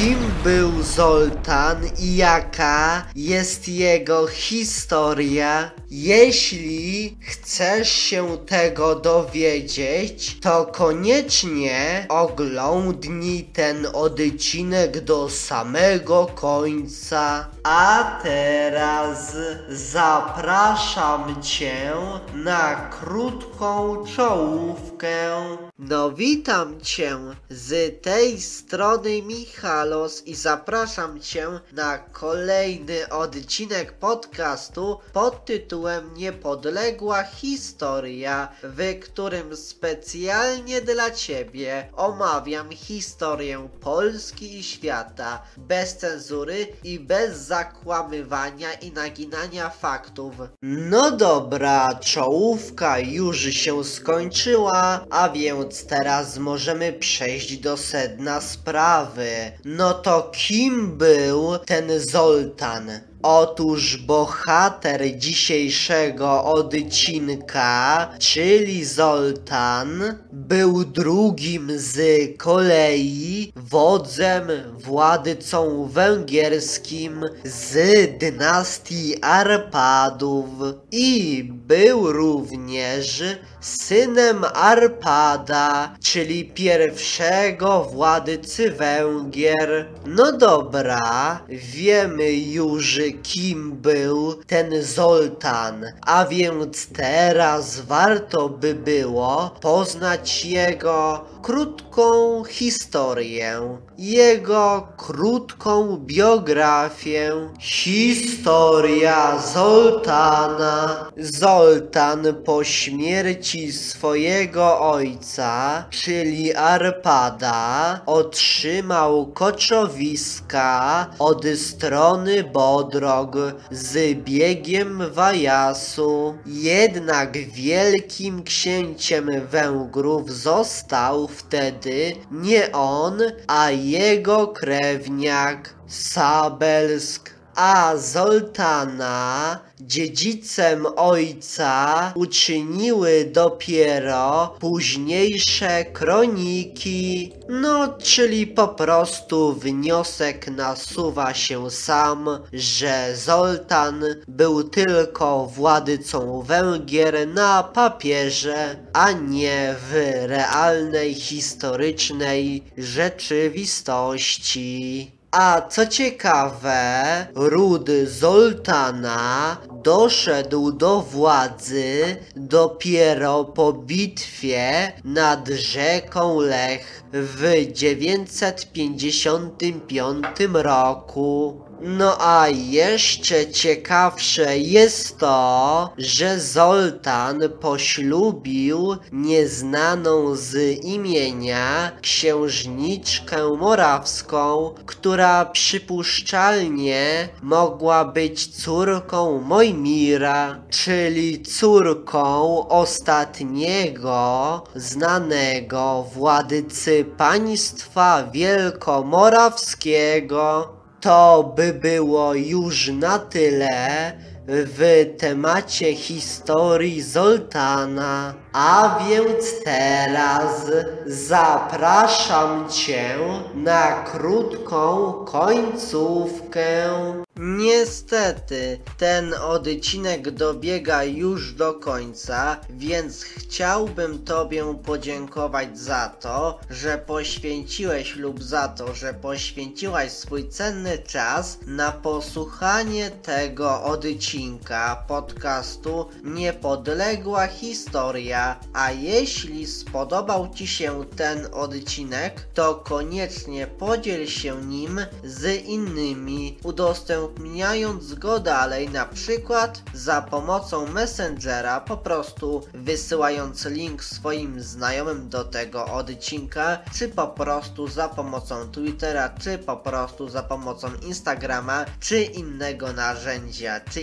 Kim był Zoltan i jaka jest jego historia? Jeśli chcesz się tego dowiedzieć, to koniecznie oglądnij ten odcinek do samego końca. A teraz zapraszam Cię na krótką czołówkę. No witam Cię z tej strony Michalos i zapraszam Cię na kolejny odcinek podcastu pod tytułem Niepodległa Historia, w którym specjalnie dla Ciebie omawiam historię Polski i świata bez cenzury i bez zakłamywania i naginania faktów. No dobra, czołówka już się skończyła, a więc teraz możemy przejść do sedna sprawy. No to kim był ten Zoltan? Otóż bohater dzisiejszego odcinka, czyli Zoltan, był drugim z kolei wodzem, władcą węgierskim z dynastii Arpadów i był również synem Arpada, czyli pierwszego władcy Węgier. No dobra, wiemy już kim był ten Zoltan, a więc teraz warto by było poznać jego krótką historię, jego krótką biografię. Historia Zoltana. Zoltan po śmierci swojego ojca, czyli Arpada, otrzymał koczowiska od strony Bodrog z biegiem Wajasu. Jednak wielkim księciem Węgrów został wtedy nie on, a jego krewniak Sabelsk a Zoltana dziedzicem ojca uczyniły dopiero późniejsze kroniki. No, czyli po prostu wniosek nasuwa się sam, że Zoltan był tylko władcą Węgier na papierze, a nie w realnej historycznej rzeczywistości. A co ciekawe, ród Zoltana doszedł do władzy dopiero po bitwie nad rzeką Lech w 955 roku. No a jeszcze ciekawsze jest to, że Zoltan poślubił nieznaną z imienia księżniczkę morawską, która przypuszczalnie mogła być córką Mojmira, czyli córką ostatniego znanego władcy państwa wielkomorawskiego. To by było już na tyle w temacie historii Zoltana. A więc teraz zapraszam Cię na krótką końcówkę. Niestety, ten odcinek dobiega już do końca, więc chciałbym Tobie podziękować za to, że poświęciłeś lub za to, że poświęciłaś swój cenny czas na posłuchanie tego odcinka podcastu Niepodległa Historia. A jeśli spodobał Ci się ten odcinek, to koniecznie podziel się nim z innymi, udostępniając go dalej, na przykład za pomocą Messengera, po prostu wysyłając link swoim znajomym do tego odcinka, czy po prostu za pomocą Twittera, czy po prostu za pomocą Instagrama, czy innego narzędzia, czy